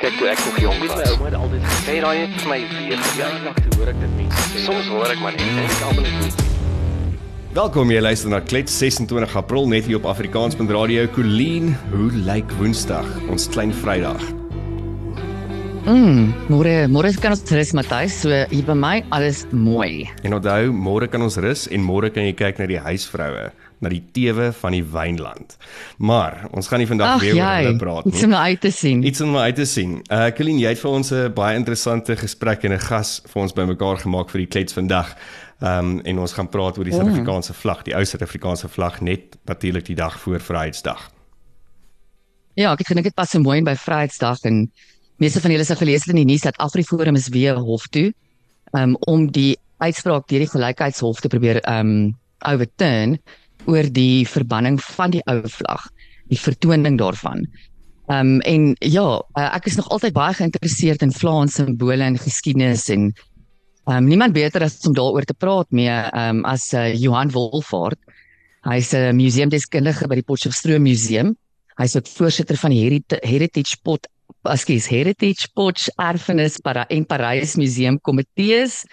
Kyk toe ek nog jong was, my ouma het altyd gesê raai het vir my weer toe hoor ek dit mense sê. Soms hoor ek maar net en ek almal net Welkom jy luister na Klet 26 April net hier op Afrikaans.radio Radio Colleen. Hoe lyk Woensdag, ons klein Vrydag? Mm, môre, môre kan ons rus Matthys, so hier by my alles mooi. En onthou, môre kan ons rus en môre kan jy kyk na die huisvroue na die tewe van die wynland. Maar ons gaan nie vandag Ach, weer jy, oor hulle praat nie. Iets om uit te sien. Iets om uit te sien. Uh Colleen, jy het vir ons 'n baie interessante gesprek en 'n gas vir ons bymekaar gemaak vir die klets vandag. Um en ons gaan praat oor die. Suid-Afrikaanse vlag, die ou Suid-Afrikaanse vlag net natuurlik die dag voor Vryheidsdag. Ja, ek dink dit pas so mooi by Vryheidsdag en meeste van julle sal gelees het in die nuus dat AfriForum is weer hof toe um, om die uitspraak deur die gelykheidshof te probeer um overturn oor die verbanning van die ou vlag, die vertoning daarvan. Ehm um, en ja, uh, ek is nog altyd baie geïnteresseerd in Vlaamse simbole en geskiedenis en ehm um, niemand beter as om daaroor te praat mee ehm um, as uh, Johan Wolfhard. Hy's 'n museumdeskundige by die Potchefstroom Museum. Hy's ook voorsitter van die Heritage, Heritage Pot Askies Heritage Potch Erfenis para en Parys Museum Komitees.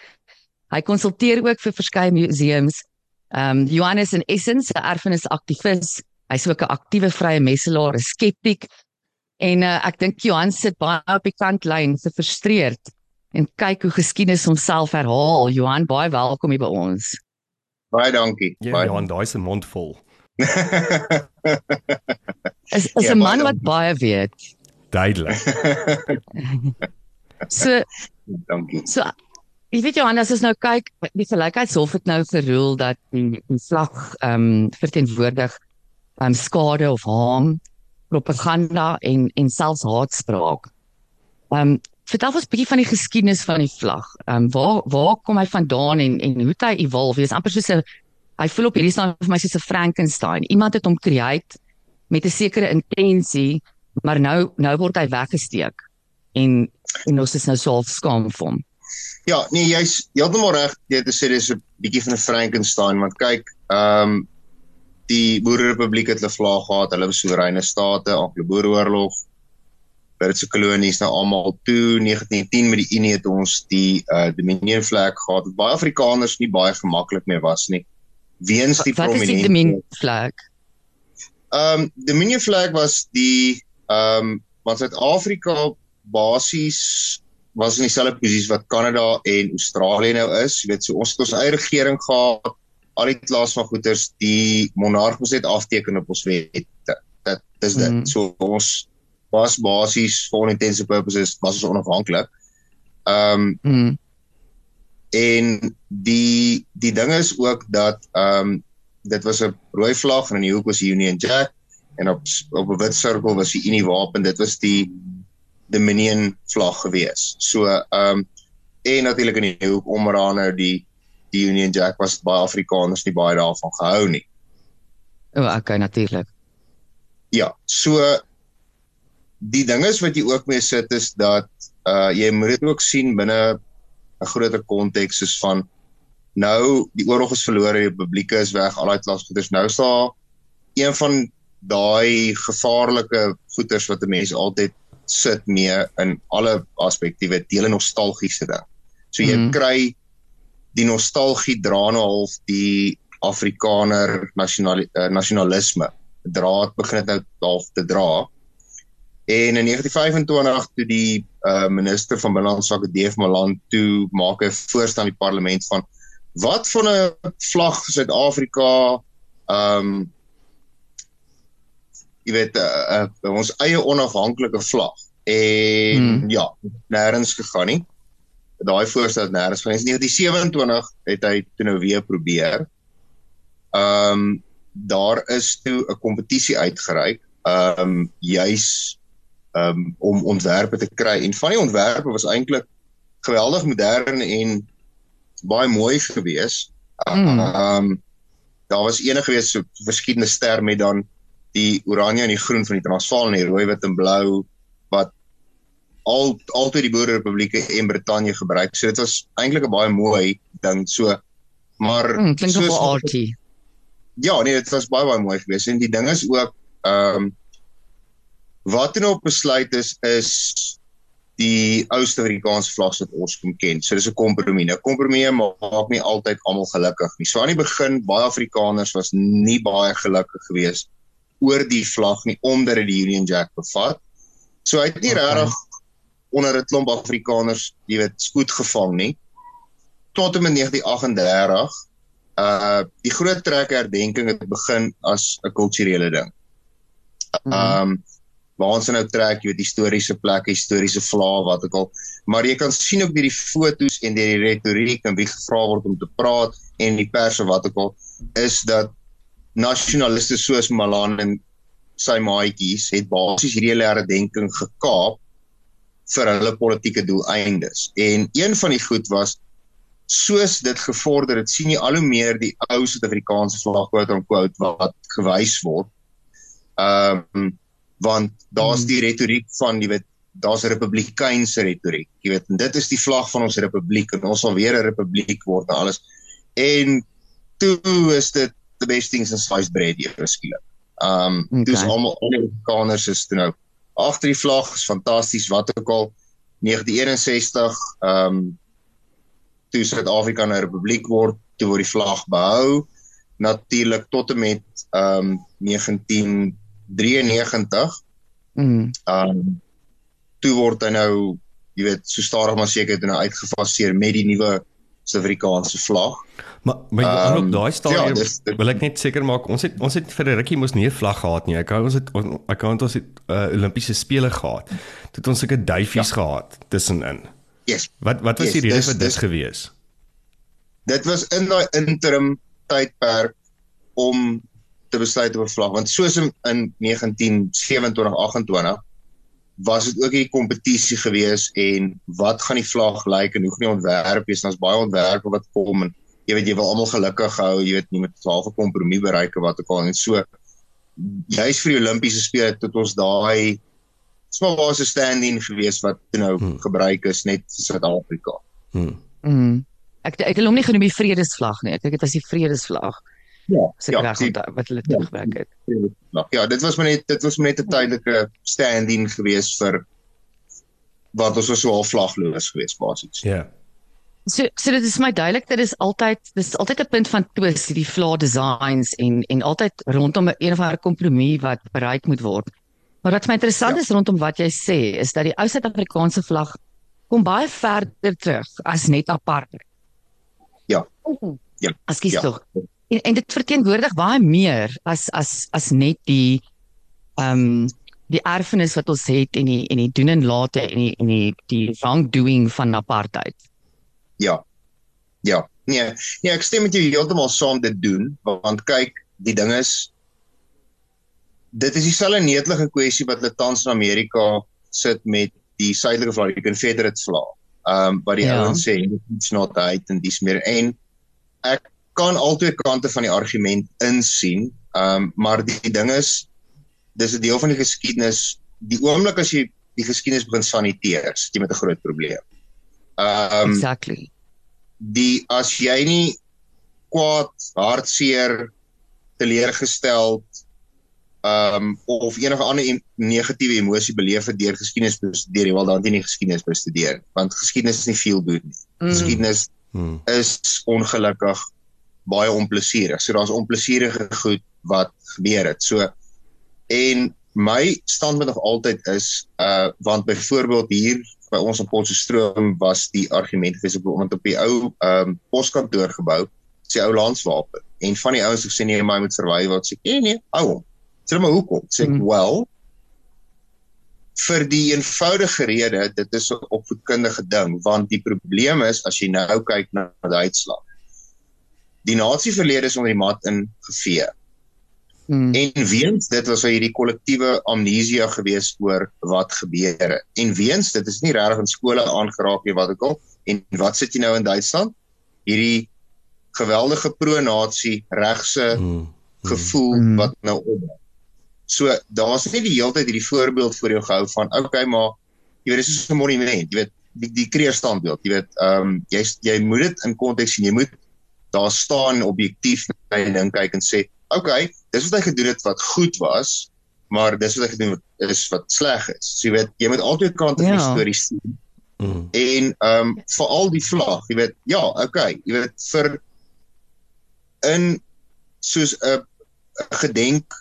Hy konsulteer ook vir verskeie museums Ehm um, Johannes in essence 'n erfenisaktivis. Hy's ook 'n aktiewe vrye messelaar, 'n skeptiek. En uh, ek dink Johan sit baie op die kantlyn, se frustreerd en kyk hoe geskiedenis homself herhaal. Johan, baie welkom hier by ons. Baie dankie. Ja, baie Johan, daai se mond vol. Is is 'n Ja, man baie wat baie weet. Duidelik. So dankie. so Jy weet Johan, as ons nou kyk, die gelykheidshof het nou geroel dat die, die vlag ehm um, verteenwoordig ehm um, skade of harm, propaganda en en selfs haatspraak. Ehm um, vertel ons 'n bietjie van die geskiedenis van die vlag. Ehm um, waar waar kom hy vandaan en en hoe het hy evolve? Hy is amper soos 'n hy voel op hierdie staan vir my soos 'n Frankenstein. Iemand het hom create met 'n sekere intensie, maar nou nou word hy weggesteek. En en ons is nou so half skaam vir hom. Ja, nee, jy's heeltemal reg jy het gesê dis 'n bietjie van 'n Frankenstein want kyk, ehm um, die Boererepubliek het hulle vlag gehad, hulle was soewereine state, Anglo-Boereoorlog. Britse kolonies nou almal toe 1910 met die Unie het ons die uh Dominion flag gehad wat baie Afrikaners nie baie gemaklik mee was nie. Weens die Wat is die prominente Dominion flag? Ehm um, Dominion flag was die ehm um, wat Suid-Afrika basies was in dieselfde posisie wat Kanada en Australië nou is. Jy weet so ons het ons eie regering gehad, al die klas van goeders die monarg moet net afteken op ons wette. Dit dis dit. Mhm. So ons was basies for all intents and purposes was ons onafhanklik. Ehm um, Mm. En die die ding is ook dat ehm um, dit was 'n rooi vlag en in die hoek was die Union Jack en op op 'n wit sirkel was die Unie wapen. Dit was die Dominion vlag gewees. So ehm um, en natuurlik in die hoek omraan nou die die Union Jack was baie Afrikaners nie baie daarvan gehou nie. O, oh, okay, natuurlik. Ja, so die ding is wat jy ook mee sit is dat uh jy moet dit ook sien binne 'n groter konteks soos van nou die oorlog is verlore, die publieke is weg, al daai klasgoeders. Nou is daar een van daai gevaarlike goeders wat 'n mens altyd sit mee in alle aspekte, weet dele nostalgiese ding. So jy mm. kry die nostalgie dra nou half die Afrikaner nasional uh, nasionalisme draad begin dit nou half te dra. En in 1925 toe die uh, minister van binnelandse sake Deef Malan toe maak 'n voorstel aan die parlement van wat van 'n vlag vir Suid-Afrika ehm um, jy weet uh, uh, ons eie onafhanklike vlag. En Hmm. ja, nêrens gegaan nie. Daai voorstel nêrens gegaan. In 1927 het hy toe nou weer probeer. Ehm um, daar is toe 'n kompetisie uitgereik ehm um, juis um, om ontwerpe te kry en van die ontwerpe was eintlik geweldig modern en baie mooi gewees. Mm. Um daar was enige gewees so verskillende ster met dan die oranje en die groen van die Transvaal en die rooi, wit en blou wat al altyd die Boererepublieke en Brittanje gebruik. So dit was eintlik 'n baie mooi ding. So maar Mm, klink soos- nogal arty. Ja, nee, dit was baie baie mooi geweest en die ding is ook ehm um, wat toe nou op besluit is is die ou Suid-Afrikaanse vlag wat ons kom ken. So dis 'n kompromie. 'n nou, Kompromie maak nie altyd almal gelukkig nie. So aan die begin baie Afrikaners was nie baie gelukkig geweest oor die vlag nie omdat dit die Union Jack bevat. So hy het nie okay. regtig onder 'n klomp Afrikaners, jy weet, spoed gevang nie. Tot en met 1938 uh die groot trek herdenking het begin as 'n kulturele ding. Ehm um, waar ons nou trek, jy weet historiese plekke, historiese vlae wat ook al. Maar jy kan sien ook deur die fotos en deur die retoriek en wie gevra word om te praat en die perse wat ook al is dat nasionaliste soos Malan en sy maatjies het basies hierdie hele herdenking gekaap vir hulle politieke doeleindes. En een van die goed was soos dit gevorder het, sien jy al hoe meer die ou Suid-Afrikaanse vlag quote on quote wat gewys word. Ehm um, want daar's hmm. die retoriek van jy weet daar's 'n republikeinse retoriek jy weet en dit is die vlag van ons republiek en ons sal weer 'n republiek word en alles en toe is dit the best things in sliced bread hier skielik um okay. dis almal Amerikaners is toe nou agter die vlag is fantasties wat ook al 1961 um toe Suid-Afrika 'n republiek word toe word die vlag behou natuurlik tot en met um 19 93. Mm. Um toe word hy nou, jy weet, so stadig maar seker toe nou uitgefaseer met die nuwe Suid-Afrikaanse vlag. Maar maar um, op daai stadium ja, dis, dis, wil ek net seker maak ons het ons het vir 'n rukkie mos nie 'n vlag gehad nie. Ek hou ons het ek hou ons het uh, Olimpiese spele gehad. Dit ons seker duifies ja. gehad tussenin. Yes. Wat wat was yes, die rede vir dit gewees? Dit was in daai interim tydperk om te besluit oor vlag want soos in 1927 28 was dit ook hierdie kompetisie gewees en wat gaan die vlag lyk en hoe gaan die ontwerp wees ons baie ontwerpe wat kom en jy weet jy wil almal gelukkig hou jy weet nie met 'n halfe kompromie bereik wat ook al en so juist vir die Olimpiese spele tot ons daai smal was 'n stand-in gewees wat nou hmm. gebruik is net vir Suid-Afrika. Hmm. Mm. Ek ek het hom nie genoem die vredesvlag nie. Ek dink dit was die vredesvlag. Ja, ja, die, wat hulle ja, terugwerk het. Ja, dit was maar net dit was maar net 'n tydelike stand-in gewees vir wat ons was so half vlagloos gewees basies. Ja. So so dit is my duidelik dat dit is altyd dis altyd 'n punt van twis hierdie flaw designs en en altyd rondom 'n een of ander kompromie wat bereik moet word. Maar wat my interessant ja. is rondom wat jy sê is dat die ou Suid-Afrikaanse vlag kom baie verder terug as net apartheid. Ja. Ja. Ekskuus ja. tog en, en dit verteenwoordig baie meer as as as net die ehm um, die erfenis wat ons het en die en die doen en late en die en die die wrongdoing van apartheid. Ja. Ja. Nee, nee, ek stem met jou heeltemal saam dit doen want kyk, die ding is dit is dieselfde netelige kwessie wat hulle tans in Amerika sit met die suidelike vlag, die Confederate vlag. Ehm um, wat die ja. ouens sê, it's not right and dis meer en ek kan altyd kante van die argument insien. Ehm um, maar die, die ding is dis 'n deel van die geskiedenis. Die oomblik as jy die geskiedenis begin saniteer, sit jy met 'n groot probleem. Ehm um, Exactly. Die as jy nie kwaad, hartseer, teleurgesteld ehm um, of enige ander negatiewe emosie beleef het deur geskiedenis bestudeer, jy wil dan nie geskiedenis bestudeer want geskiedenis is nie veel goed nie. Mm. Geskiedenis mm. is ongelukkig baie onplesierig. So daar's onplesierige goed wat gebeur het. So en my standpunt nog altyd is uh want byvoorbeeld hier by ons in Potchefstroom was die argument gewees op om op die ou um poskantoor gebou, sê ou landswapen. En van die ouens het gesê nee, maar moet verwy wat sê nee nee, hou hom. Sê maar hoekom? Sê mm. well vir die eenvoudige rede dit is 'n opvoedkundige ding want die probleem is as jy nou kyk na die uitslag die nasie verlede is onder die mat ingevee. Hmm. En weens dit was hy hierdie kollektiewe amnesia gewees oor wat gebeur het. En weens dit is nie regtig in skole aangeraak nie wat ek al en wat sit jy nou in Duitsland? Hierdie geweldige pro-nasie regse hmm. hmm. gevoel hmm. wat nou op. So daar's nie die hele tyd hierdie voorbeeld voor jou gehou van okay maar jy weet dis so 'n monument, jy weet die die kreerstandbeeld, jy weet ehm um, jy jy moet dit in konteks sien, jy moet daar staan objektief na die ding kyk en sê, "Oké, okay, dis wat hy gedoen het wat goed was, maar dis wat ek gedoen is wat sleg is. So jy weet, jy moet altyd kante van ja. die storie sien. Mm. En ehm um, vir al die vlag, jy weet, ja, okay, jy weet vir in soos 'n gedenk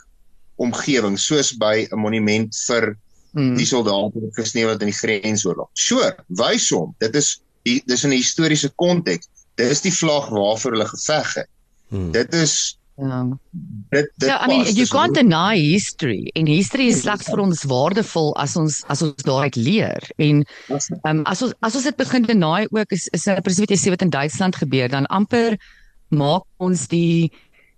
omgewing soos by 'n monument vir mm. die soldate wat gesneeu het in die grensoorlog. Sure, wys hom. Dit is dis in 'n historiese konteks. Dis die vlag waarvoor hulle geveg het. Mm. Dit is Ja. Dit dit Ja, I mean you can't deny history. En history is slegs vir ons waardevol as ons as ons daaruit leer. En um, as ons as ons dit begin deny ook is is presies wat in Duitsland gebeur, dan amper maak ons die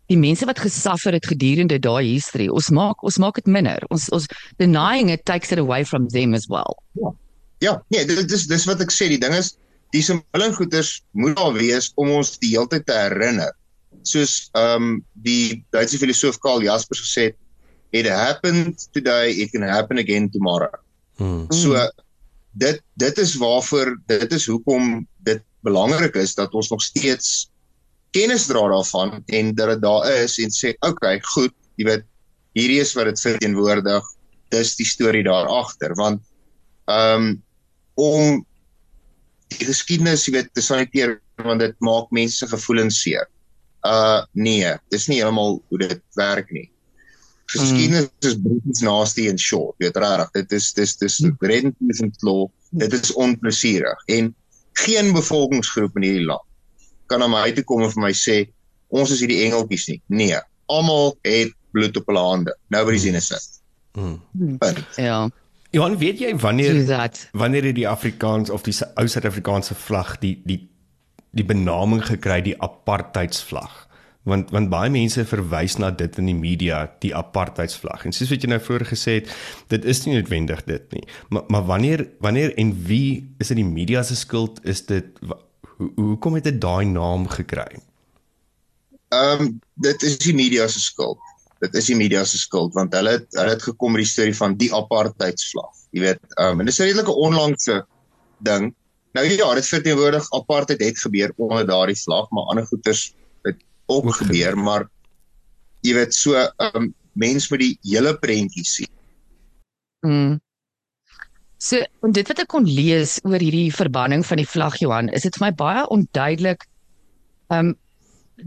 die mense wat gesuffer het gedurende daai history. Ons maak ons maak dit minder. Ons ons denying it takes it away from them as well. Ja. Ja, nee, dit is dis wat ek sê, die ding is die simboolgoeders moet daar wees om ons die hele tyd te herinner. Soos ehm um, die Duitse filosoof Karl Jaspers gesê het, it happened today, it can happen again tomorrow. Hmm. So dit dit is waarvoor dit is hoekom dit belangrik is dat ons nog steeds kennis dra daarvan en dat dit daar is en sê okay, goed, jy weet hierdie is wat dit verteenwoordig. Dis die storie daar agter want ehm um, om die geskiedenis, jy weet, te saniteer want dit maak mense se gevoelens seer. Uh nee, dis nie heeltemal hoe dit werk nie. Geskiedenis mm. is British nasty and short. Jy weet regtig, dit is dis dis redentlies en law. Dit is onplesierig en geen bevolkingsgroep in hierdie land kan na my toe kom en vir my sê ons is hierdie engeltjies nie. Nee, almal het bloed op hulle hande. Nobody's innocent. Hmm. Ja. Johan, weet jy wanneer wanneer die Afrikaans of die ou Suid-Afrikaanse vlag die die die benaming gekry die apartheidsvlag? want want baie mense verwys na dit in die media die apartheidsvlag en soos wat jy nou vroeër gesê het dit is nie noodwendig dit nie maar maar wanneer wanneer en wie is dit die media se skuld is dit Hoe hoe kom dit daai naam gekry? Ehm um, dit is die media se skuld. Dit is die media se skuld want hulle het hulle het gekom met die storie van die apartheidsvlag. Jy weet, ehm um, en dis 'n redelike onlangse ding. Nou ja, dit verteenwoordig apartheid het gebeur onder daardie vlag, maar ander goeters het ook, ook gebeur, maar jy weet so ehm um, mens moet die hele prentjie sien. Mm. So, en dit wat ek kon lees oor hierdie verbanning van die vlag Johan, is dit vir my baie onduidelik. Um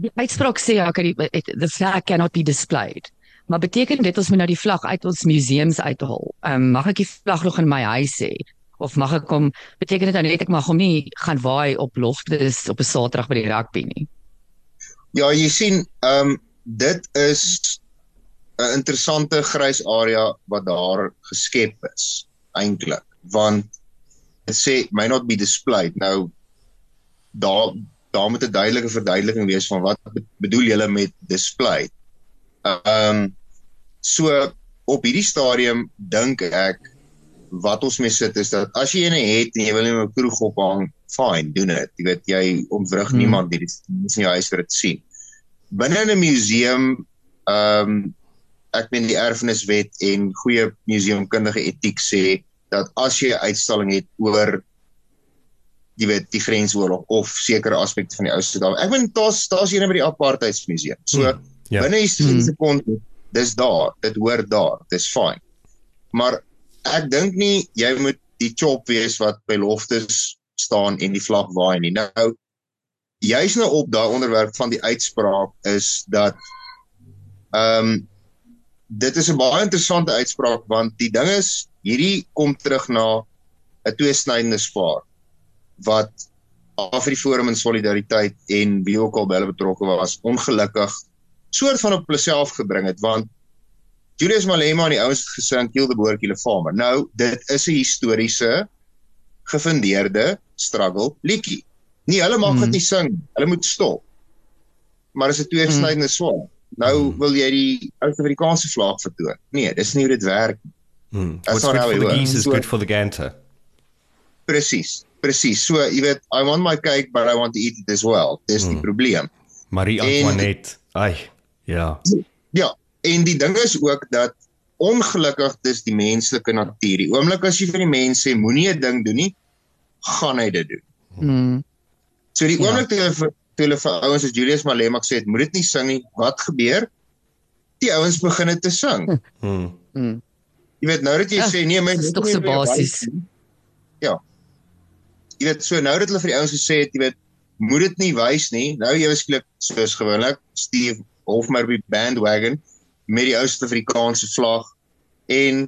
die uitspraak sê ja, okay, the flag cannot be displayed. Maar beteken dit ons moet nou die vlag uit ons museums uithaal? Um mag ek die vlag nog in my huis hê? Of mag ek kom beteken dit nou net ek mag hom nie gaan waai op loftes op 'n Saterdag by die rugby nie? Ja, jy sien, um dit is 'n interessante grys area wat daar geskep is eintlik want dit sê may not be displayed nou daar daar moet 'n duidelike verduideliking wees van wat bedoel julle met display. Ehm um, so op hierdie stadium dink ek wat ons mee sit is dat as jy ene het en jy wil net 'n kroeg ophang, fine, doen dit. Jy weet jy ontwrig hmm. niemand nie, dit is nie jou huis vir dit sien. Binne 'n museum ehm um, ek meen die erfeniswet en goeie museumkundige etiek sê dat as jy 'n uitstalling het oor jy weet die grensoorlog of sekere aspekte van die ou Suid-Afrika. Ek meen daar's daar's een by die apartheidsmuseum. So hmm, ja. binne historiese hmm. konteks, dis daar, dit hoort daar, dis fyn. Maar ek dink nie jy moet die chop wees wat by loftes staan en die vlag waai nie. Nou jy's nou op daai onderwerp van die uitspraak is dat ehm um, dit is 'n baie interessante uitspraak want die ding is hierdie kom terug na 'n tweesnydende swaard wat Afriforum in solidariteit en wie ook al by hulle betrokke was ongelukkig soort van op hulself gebring het want Julius Malema en die ouens het gesing Kill the Boer Kill the Farmer. Nou dit is 'n historiese gefundeerde struggle liedjie. Nee, hulle mag dit hmm. nie sing. Hulle moet stop. Maar is 'n tweesnydende hmm. swaard. Nou hmm. wil jy die Suid-Afrikaanse vlag vertoon. Nee, dis nie hoe dit werk nie. Hmm. What's good for the geese is good for the gander. Presies. Presies. So, jy weet, I want my cake but I want to eat it as well. Dis hmm. die probleem. Marie Antoinette. Ai. Ja. Ja, en die ding is ook dat ongelukkig dis die menslike natuur. Die oomblik as jy vir die mense sê moenie 'n ding doen nie, gaan hy dit doen. Hmm. So die ja. oomblik ja. toe hulle vir toe hulle vir ouens as Julius Malema gesê het, moet dit nie sing nie. Wat gebeur? Die ouens begin dit te sing. Hmm. Mm. Jy weet nou dat jy Ach, sê nee, my is tog so basies. Ja. Jy weet so nou dat hulle vir die ouens gesê het, jy weet, moet dit nie wys nie. Nou jy beskik soos gewoonlik Steve Hofmeyer by bandwagon met die ou Suid-Afrikaanse vlag en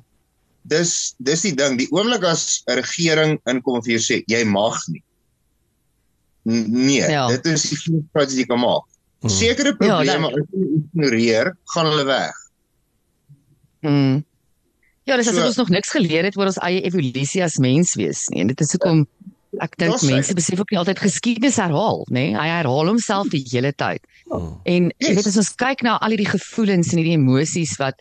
dis dis die ding, die oomblik as 'n regering inkom en vir jou sê jy mag nie. Nee, ja. dit is die fout wat jy kan maak. Hmm. Sekere probleme ja, as jy ignoreer, gaan hulle weg. Mm. Ja, dis so, asof ons nog niks geleer het oor ons eie evolusie as mens wees nie. En dit is hoekom ek dink mense besef ook nie altyd geskiedenis herhaal, nê? Hy herhaal homself die hele tyd. Oh. En yes. jy weet as ons kyk na al hierdie gevoelens en hierdie emosies wat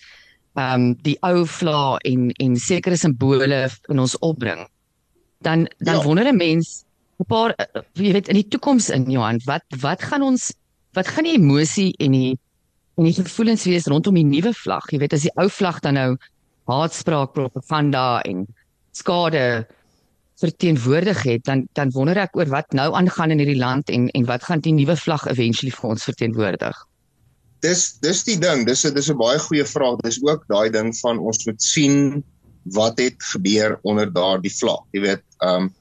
ehm um, die ou vla en en sekere simbole in ons opbring, dan dan ja. wonder 'n mens 'n paar uh, jy weet in die toekoms in Johan, wat wat gaan ons wat gaan die emosie en die en die gevoelens wees rondom die nuwe vlag? Jy weet as die ou vlag dan nou haatspraak, propaganda en skade verteenwoordig het, dan dan wonder ek oor wat nou aangaan in hierdie land en en wat gaan die nuwe vlag eventually vir ons verteenwoordig. Dis dis die ding, dis 'n dis 'n baie goeie vraag. Dis ook daai ding van ons moet sien wat het gebeur onder daardie vlag. Jy weet, ehm um,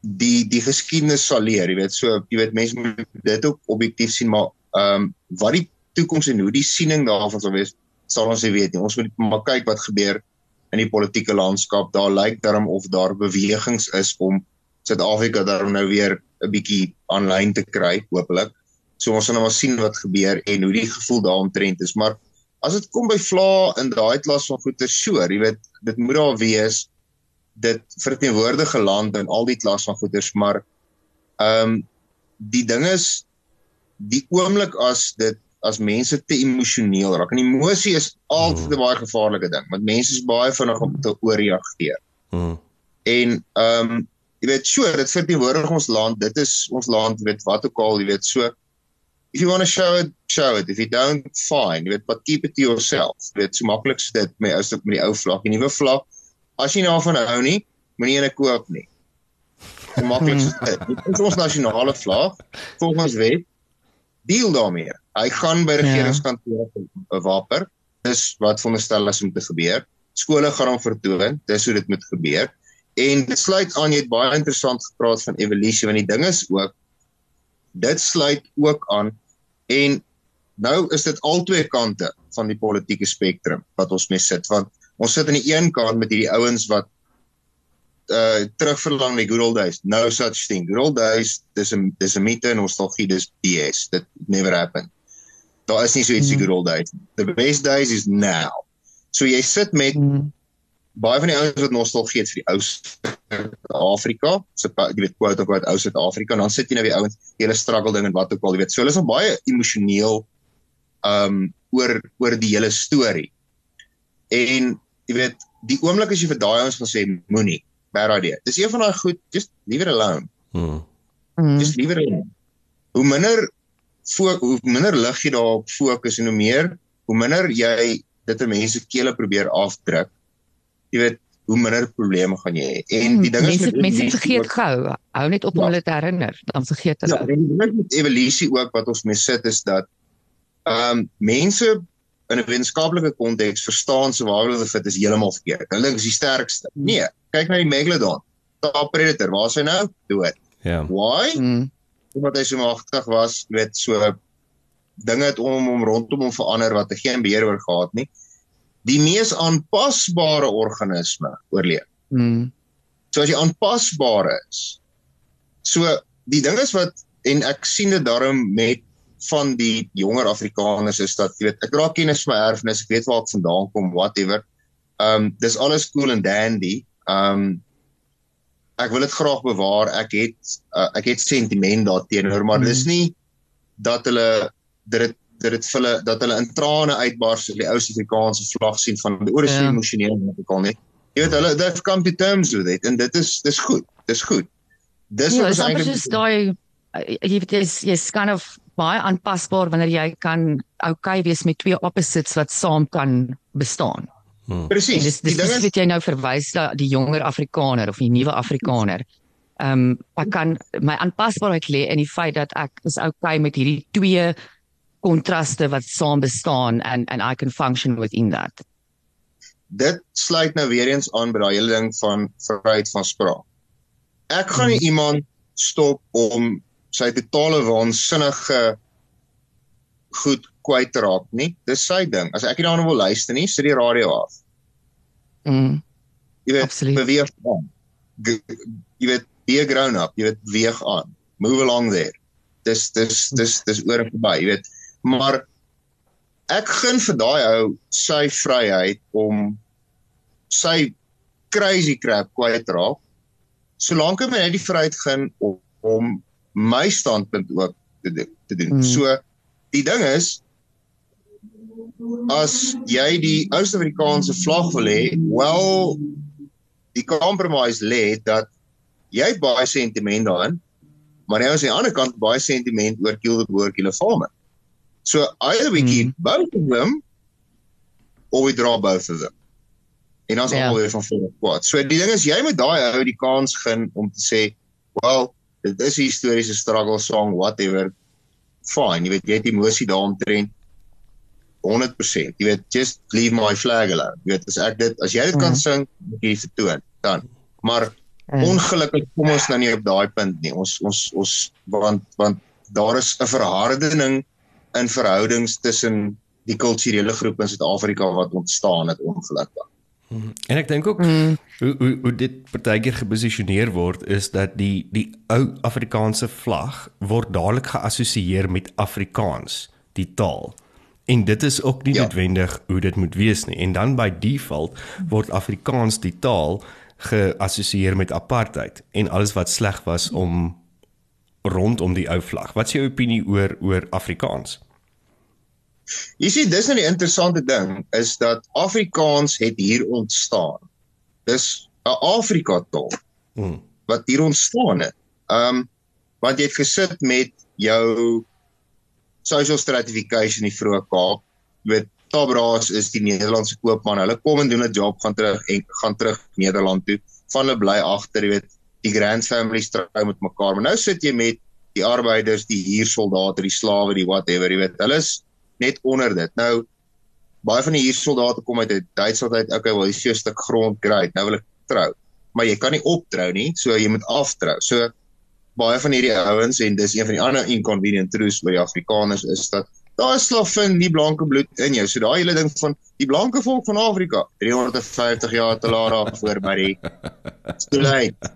die die geskiedenis sal leer, jy weet, so jy weet mense moet dit ook objektief sien, maar ehm um, wat die toekoms en hoe die siening daarvan sal wees, sal ons nie weet nie. Ons moet maar kyk wat gebeur in die politieke landskap. Daar lyk daarom of daar bewegings is om Suid-Afrika daarom nou weer 'n bietjie aanlyn te kry, hopelik. So ons gaan nou maar sien wat gebeur en hoe die gevoel daaromtrent is, maar as dit kom by vla in daai klas van goeie soor, jy weet, dit moet daar wees dit verteenwoordige land in al die klas van goeders, maar ehm um, die ding is die oomblik as dit as mense te emosioneel raak. En emosie is altyd 'n baie gevaarlike ding, want mense is baie vinnig om te ooreageer. Hmm. En ehm um, jy weet, so, dit verteenwoordig ons land. Dit is ons land, weet wat ook al, jy weet, so if you want to show it, show it. If you don't, fine. Jy weet, but keep it to yourself. Jy weet, so maklik is dit met as dit met die ou vlag, die nuwe vlag. As jy nou van hou nie, moenie ene koop nie. So maklik is dit. Dit is ons nasionale vlag volgens wet deel daarmee. Hy gaan by regeringskantore ja. waper. Dis wat veronderstel is om te gebeur. Skole gaan hom vertoon. Dis hoe dit moet gebeur. En dit sluit aan jy het baie interessant gepraat van evolusie want die ding is ook dit sluit ook aan en nou is dit al twee kante van die politieke spektrum wat ons mee sit want ons sit aan die een kant met hierdie ouens wat uh terugverlang na good old days. No such thing. Good old days, dis 'n dis 'n mite en nostalgie, dis BS. Dit never happened. Daar is nie so iets mm. good old days. The best days is now. So jy sit met mm. baie van die ouens wat nostalgie het vir die ou Suid-Afrika. So jy weet quote of quote ou Suid-Afrika en dan sit jy nou die ouens hele struggle ding en wat ook al, jy weet. So hulle is al baie emosioneel um oor oor die hele storie. En jy weet, die oomblik as jy vir daai ouens gaan sê moenie bad idea. Dis een van daai goed, just leave it alone. Mm. Just leave it alone. Hoe minder fokus, hoe minder lig jy daarop fokus en hoe meer, hoe minder jy dit in mense kele probeer afdruk. Jy weet, hoe minder probleme gaan jy hê. En die ding is mense mense vergeet gou. Hou net op om ja. hulle te herinner, dan vergeet hulle. Ja, en die ding met evolusie ook wat ons mee sit is dat ehm um, mense in 'n wetenskaplike konteks verstaan se waar hulle fit is heeltemal verkeerd. Hulle dink is die sterkste. Nee, kyk na die megalodon. Top predator, waar is hy nou? Dood. Ja. Yeah. Why? Mm. Omdat hy so magtig was, weet so dinge het om hom rondom hom verander wat hy geen beheer oor gehad nie. Die mees aanpasbare organisme oorleef. Mm. So as jy aanpasbaar is. So die ding is wat en ek sien dit daarom met van die jonger Afrikaners is dat jy weet ek raak kennis van my erfenis, ek weet waar ek vandaan kom, whatever. Um dis alles cool and dandy. Um ek wil dit graag bewaar. Ek het uh, ek het sentiment daarteenoor, maar dis hmm. nie dat hulle dit dit dit hulle dat hulle in trane uitbars as die ou Suid-Afrikaanse vlag sien van die oor is yeah. Ja. emosioneel net ek al net. Jy weet hulle they've come to terms with it en dit is dis goed. Dis goed. Dis ja, wat is eintlik dis daai jy weet jy's jy's kind of baie aanpasbaar wanneer jy kan okay wees met twee opposites wat saam kan bestaan. Hmm. Presies. Dis dis dis wat jy nou verwys dat die jonger Afrikaner of die nuwe Afrikaner. Ehm um, ek kan my aanpasbaarheid lê in die feit dat ek is okay met hierdie twee kontraste wat saam bestaan and and I can function within that. dit sluit nou weer eens aan by daai hele ding van vryheid van spraak. Ek gaan nie hmm. iemand stop om sy totale waansinnige goed kwyt te raak nie. Dis sy ding. As ek nie daarna wil luister nie, sit die radio af. Mm. Jy weet, Absoluut. beweeg aan. Jy weet, be grown up, jy weet, weeg aan. Move along there. Dis dis dis dis oor en verby, jy weet. Maar ek gun vir daai ou sy vryheid om sy crazy crap kwyt te raak. Solank hy net die vryheid gun om, om my standpunt ook te doen, te doen. Hmm. So die ding is as jy die Oos-Afrikaanse vlag wil hê, wel die compromise lê dat jy baie sentiment daarin, maar jy aan die ander kant baie sentiment oor Kiel the Boer Kiel Farmer. So either we keep mm. both of them or we draw both of them. En dan is yeah. alweer van voor kwaad. So die ding is jy moet daai ou die kans gun om te sê, well, dit is 'n historiese struggle song whatever. Fine, jy weet jy het emosie daaromtrent 100%. Jy weet just leave my flag alone. Jy weet as ek dit as jy dit kan mm. sing, moet jy dit doen dan. Maar mm. ongelukkig kom ons nou nie op daai punt nie. Ons ons ons want want daar is 'n verharding in verhoudings tussen die kulturele groepe in Suid-Afrika wat ontstaan het ongelukkig. Mhm. En ek dink ook mm. hoe hoe hoe dit partykeer geposisioneer word is dat die die ou Afrikaanse vlag word dadelik geassosieer met Afrikaans, die taal. En dit is ook nie ja. noodwendig hoe dit moet wees nie. En dan by default word Afrikaans die taal geassosieer met apartheid en alles wat sleg was om rondom die ou vlag. Wat is jou opinie oor oor Afrikaans? Jy sien, dis nou interessante ding is dat Afrikaans het hier ontstaan. Dis 'n Afrika taal. Hmm. Wat hier ontstaan het. Ehm um, want jy het gesit met jou social stratification in die vroeë Kaap. Jy weet Tabraas is die Nederlandse koopman. Hulle kom en doen 'n job gaan terug en gaan terug Nederland toe. Van hulle bly agter, jy weet, die grand families trou met mekaar. Maar nou sit jy met die arbeiders, die huursoldate, die slawe, die whatever, jy weet. Hulle is net onder dit. Nou baie van die huursoldate kom uit Duitsland uit. Okay, wel, dis 'n stuk grond, great. Nou wil ek trou. Maar jy kan nie optrou nie, so jy moet aftrou. So baie van hierdie ouens en dis een van die ander inconvenient truths by Afrikaners is dat daar is slavin nie blanke bloed in jou. So daai hele ding van die blanke volk van Afrika 350 jaar te laat af voor by die Stoelheid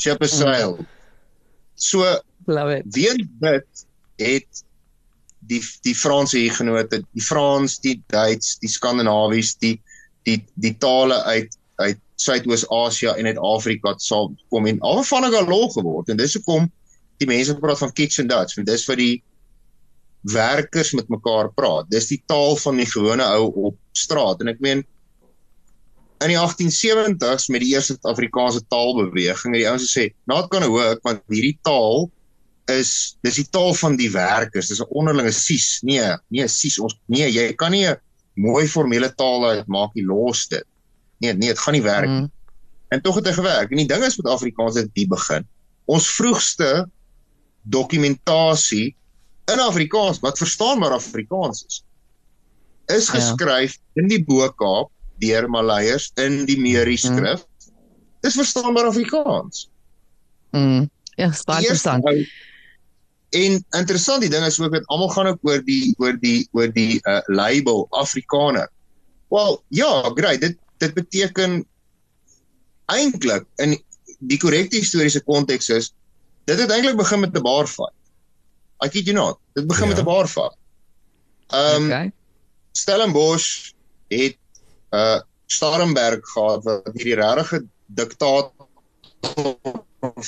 ship is sail. So love it. Wie dit het die die Franse hiergenote, die Frans, die Duits, die Skandinawies, die die die tale uit uit Suidoos-Asië en uit Afrika sal kom en hulle lol geword. En dis hoekom die mense praat van kitchen Dutch want dis vir die werkers met mekaar praat. Dis die taal van die gewone ou op straat. En ek meen in die 1870s met die eerste Afrikaanse taalbeweging het die ouens gesê not gonna work want hierdie taal is dis die taal van die werkers. Dis 'n onderlinge sies. Nee nee sies ons nee jy kan nie 'n mooi formele taal uitmaak nie. Los dit nee nee dit gaan nie werk mm. en tog het dit gewerk en die ding is met Afrikaans het die begin ons vroegste dokumentasie in Afrikaans wat verstaanbaar Afrikaans is is ja. geskryf ja. in die Boekaap deur Maleiers in die Meri mm. skrif. Mm. Dis verstaanbaar Afrikaans. Mm. Ja, baie interessant. En interessant die ding is ook dat almal gaan ook oor die oor die oor die uh, label Afrikaner. Wel, ja, great. Dit dit beteken eintlik in die korrekte historiese konteks is dit het eintlik begin met 'n bar fight. I kid you not. Dit begin ja. met 'n bar fight. Ehm um, okay. Stellenbosch het uh Starrenberg gehad wat hierdie regte diktator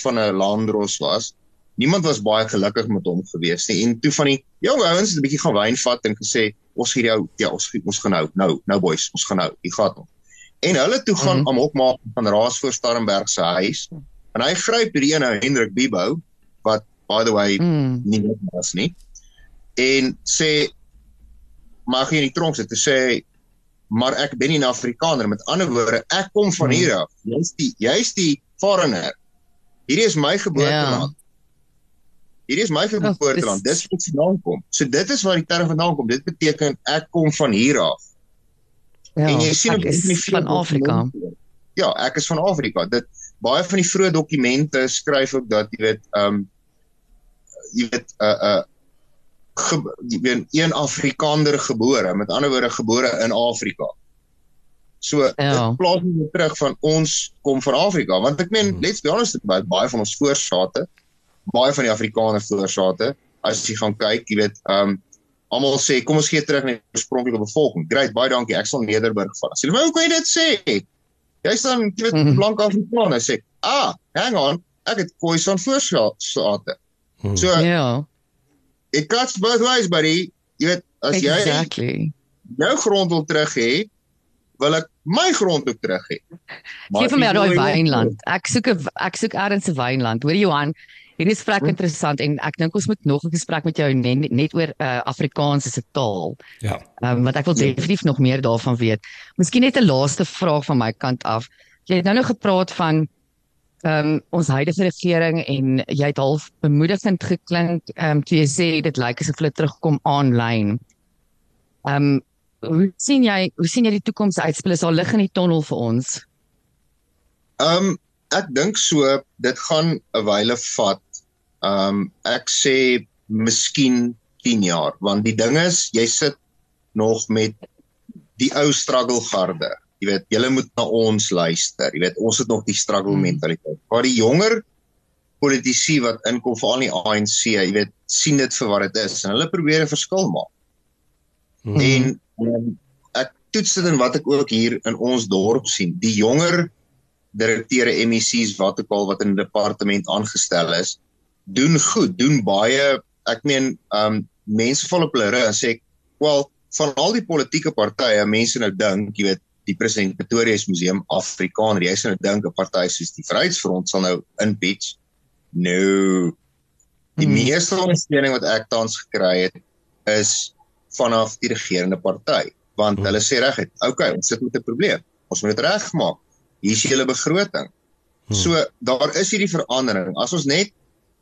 van 'n landros was. Niemand was baie gelukkig met hom gewees nie. En toe van die jong ouens het 'n bietjie gaan wyn vat en gesê ons hier jou ja ons ons gaan nou nou nou boys ons gaan nou die gat hom. En hulle toe gaan mm -hmm. amok maak van Raas voor Starrenberg se huis. En hy gryp hierdie een ou Hendrik Bibo wat by the way mm. nie was nie. En sê mag jy in die tronk sit te sê maar ek ben nie 'n Afrikaner met ander woorde ek kom van hmm. hier af jy's die jy's die foreigner hierdie is my geboorteland yeah. hierdie is my geboorteland oh, dis wat vandaan kom so dit is waar die term vandaan kom dit beteken ek kom van hier af Ja, en jy sien op die van Afrika. Ja, ek is van Afrika. Dit baie van die vroeë dokumente skryf ook dat jy weet ehm um, jy weet 'n uh, 'n uh, jy weet een Afrikaner gebore, met ander woorde gebore in Afrika. So ja. dit plaas nie terug van ons kom van Afrika want ek meen hmm. let's be honest baie baie van ons voorsate baie van die Afrikaners voorsate as jy gaan kyk, jy weet ehm um, almal sê kom ons gee terug na die oorspronklike bevolking. Great, baie dankie. Ek sal Nederburg vat. Sê, "Maar hoe kan jy dit sê?" Jy staan jy weet mm -hmm. blank Afrikaner sê, "Ah, hang on. Ek het Khoisan voorsate." Hmm. So Ja. It cuts both ways, buddy. Jy weet as exactly. jy Exactly. jou grond wil terug hê, wil ek my grond ook terug hê. Gee vir my daai wynland. Ek soek 'n ek soek ergens 'n wynland. Hoor Johan, Hierdie is vrek hm. interessant en ek dink ons moet nog 'n gesprek met jou net, net oor uh, Afrikaans as 'n taal. Ja. Ehm um, want ek wil definitief nog meer daarvan weet. Miskien net 'n laaste vraag van my kant af. Jy het nou nog gepraat van ehm um, ons huidige regering en jy het half bemoedigend geklink ehm um, toe jy sê dit lyk asof hulle terugkom aanlyn. Ehm um, hoe sien jy hoe sien jy die toekoms uitspel? Is daar lig in die tonnel vir ons? Ehm um, ek dink so dit gaan 'n wyle vat Ehm um, ek sê miskien 10 jaar want die ding is jy sit nog met die ou struggle garde. Jy weet, julle moet na ons luister. Jy weet, ons het nog die struggle hmm. mentaliteit. Maar die jonger politici wat inkom veral in die ANC, jy weet, sien dit vir wat dit is en hulle probeer 'n verskil maak. Hmm. En um, ek toets dit in wat ek ook hier in ons dorp sien. Die jonger direkteure MEC's wat ook al wat in die departement aangestel is, doen goed, doen baie. Ek meen, ehm um, mense val op hulle rug en sê, "Wel, van al die politieke partye, mense nou dink, jy weet, die president Pretoria se museum Afrikaner, jy sê nou dink 'n party soos die Vryheidsfront sal nou impeach." Nou die hmm. meeste ondersteuning wat ek tans gekry het is vanaf die regerende party, want hmm. hulle sê reguit, "Oké, ons sit met 'n probleem. Ons moet dit regmaak. Hier is julle begroting." Hmm. So daar is hierdie verandering. As ons net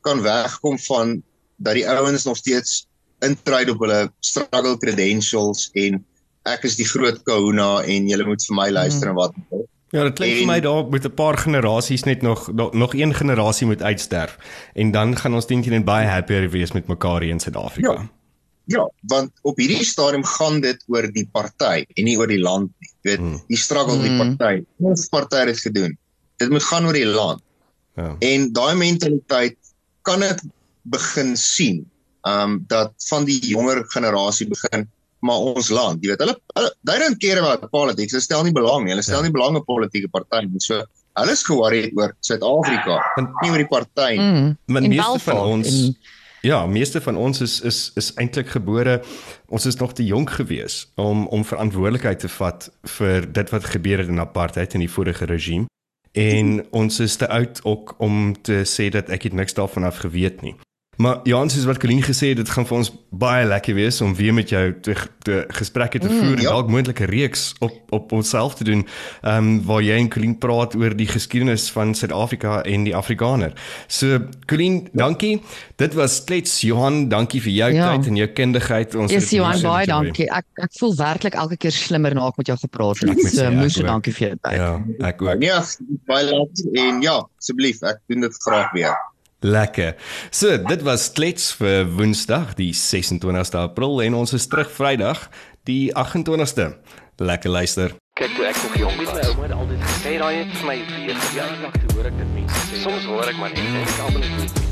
kan wegkom van dat die ouens nog steeds intryd op hulle struggle credentials en ek is die groot kahuna en julle moet vir my luister en wat Ja, dit klink vir my daar met 'n paar generasies net nog nog een generasie moet uitsterf en dan gaan ons jy net baie happier wees met mekaar hier in Suid-Afrika. Ja. ja, want op hierdie stadium gaan dit oor die party en nie oor die land nie. Jy weet, hmm. die struggle hmm. die party. Ons party het gedoen. Dit moet gaan oor die land. Ja. En daai mentaliteit kan ek begin sien um dat van die jonger generasie begin maar ons land, jy weet, hulle, hulle they don't care about politics. Hulle stel nie belang nie. Hulle stel ja. nie belang op politieke partye nie. So hulle is ge-worried oor Suid-Afrika, nie oor die party nie. Mm, maar meeste van ons in... Ja, meeste van ons is is is eintlik gebore ons is nog te jonk gewees om om verantwoordelikheid te vat vir dit wat gebeur het in apartheid in die vorige regime en ons is te oud ook om te sê dat ek het niks daarvan af geweet nie. Maar Jans is wat Colleen gesê het, dit gaan vir ons baie lekker wees om weer met jou te, te gesprekke te mm, voer mm, en ja. dalk moontlike reeks op op onsself te doen. Ehm um, waar jy en Colleen praat oor die geskiedenis van Suid-Afrika en die Afrikaner. So Colleen, ja. dankie. Dit was klets Johan, dankie vir jou ja. tyd en jou kundigheid. Ons is Johan baie dankie. Ek ek voel werklik elke keer slimmer na ek met jou gepraat het. So moes dankie vir jou tyd. Ja, ek ook. Ja, baie dankie en ja, asseblief, ek doen dit graag weer. Lekker. So, dit was klets vir Woensdag, die 26ste April en ons is terug Vrydag, die 28ste. Lekker luister. Kyk toe ek nog jong was, my ouma het altyd gesê daai het vir my weer jaar lank hoor ek dit mense sê. Soms hoor ek maar net en ek almal net